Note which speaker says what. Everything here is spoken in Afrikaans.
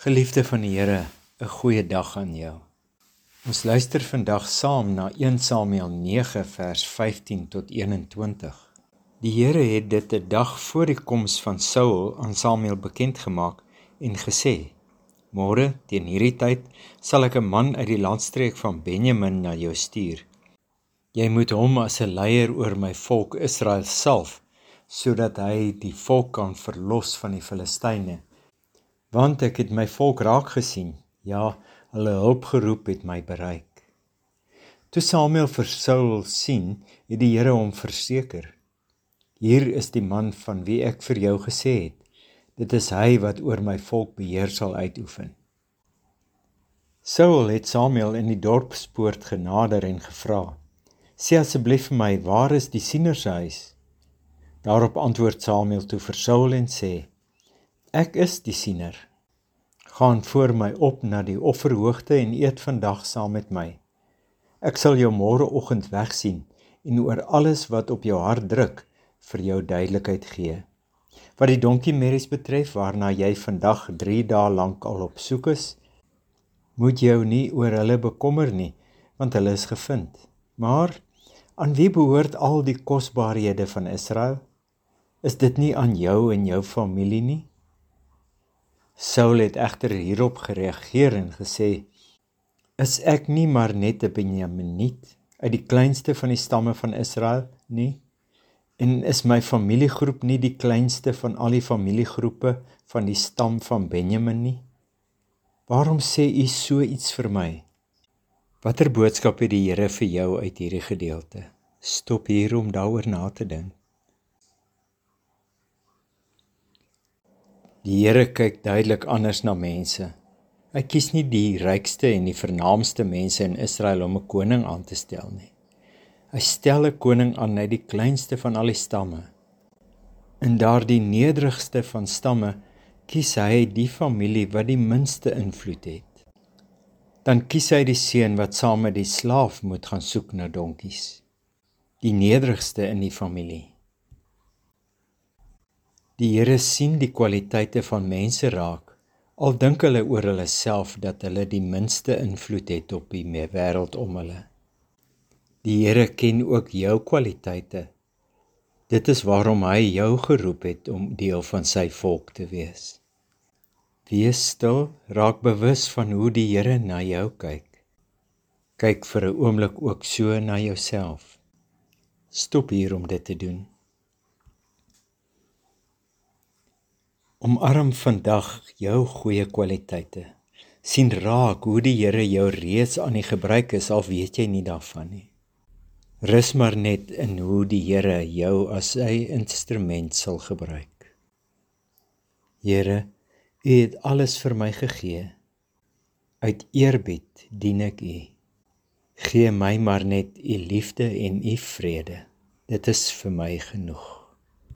Speaker 1: Geliefde van die Here, 'n goeie dag aan jou. Ons luister vandag saam na 1 Samuel 9 vers 15 tot 21. Die Here het dit 'n dag voor die koms van Saul aan Samuel bekend gemaak en gesê: "Môre teen hierdie tyd sal ek 'n man uit die landstreek van Benjamin na jou stuur. Jy moet hom as 'n leier oor my volk Israel salf, sodat hy die volk kan verlos van die Filistyne." Want ek het my volk raak gesien. Ja, hulle hulp geroep het my bereik. Toe Samuel vir Saul sien, het die Here hom verseker: Hier is die man van wie ek vir jou gesê het. Dit is hy wat oor my volk beheer sal uitoefen. Saul het Samuel in die dorpspoort genader en gevra: "Sê asseblief vir my, waar is die siener se huis?" Daarop antwoord Samuel toe vir Saul en sê: Ek is die siener. Gaan voor my op na die offerhoogte en eet vandag saam met my. Ek sal jou môreoggend wegsien en oor alles wat op jou hart druk vir jou duidelikheid gee. Wat die donkie merries betref waarna jy vandag 3 dae lank al op soek is, moet jou nie oor hulle bekommer nie, want hulle is gevind. Maar aan wie behoort al die kosbarehede van Israel? Is dit nie aan jou en jou familie nie? Saul het egter hierop gereageer en gesê: "Is ek nie maar net 'n Benjaminiet uit die kleinste van die stamme van Israel nie? En is my familiegroep nie die kleinste van al die familiegroepe van die stam van Benjamin nie? Waarom sê u so iets vir my? Watter boodskap het die Here vir jou uit hierdie gedeelte? Stop hier om daaroor na te dink. Die Here kyk duidelik anders na mense. Hy kies nie die rykste en die vernaamste mense in Israel om 'n koning aan te stel nie. Hy stel 'n koning aan uit die kleinste van al die stamme. In daardie nederigste van stamme kies hy die familie wat die minste invloed het. Dan kies hy die seun wat saam met die slaaf moet gaan soek na donkies. Die nederigste in die familie. Die Here sien die kwaliteite van mense raak al dink hulle oor hulle self dat hulle die minste invloed het op die wêreld om hulle. Die Here ken ook jou kwaliteite. Dit is waarom hy jou geroep het om deel van sy volk te wees. Wees stil, raak bewus van hoe die Here na jou kyk. Kyk vir 'n oomblik ook so na jouself. Stop hier om dit te doen. Omarm vandag jou goeie kwaliteite. sien raak hoe die Here jou reeds aan die gebruik is al weet jy nie daarvan nie. Rus maar net in hoe die Here jou as sy instrument sal gebruik. Here, U het alles vir my gegee. Uit eerbied dien ek U. Gee my maar net U liefde en U vrede. Dit is vir my genoeg.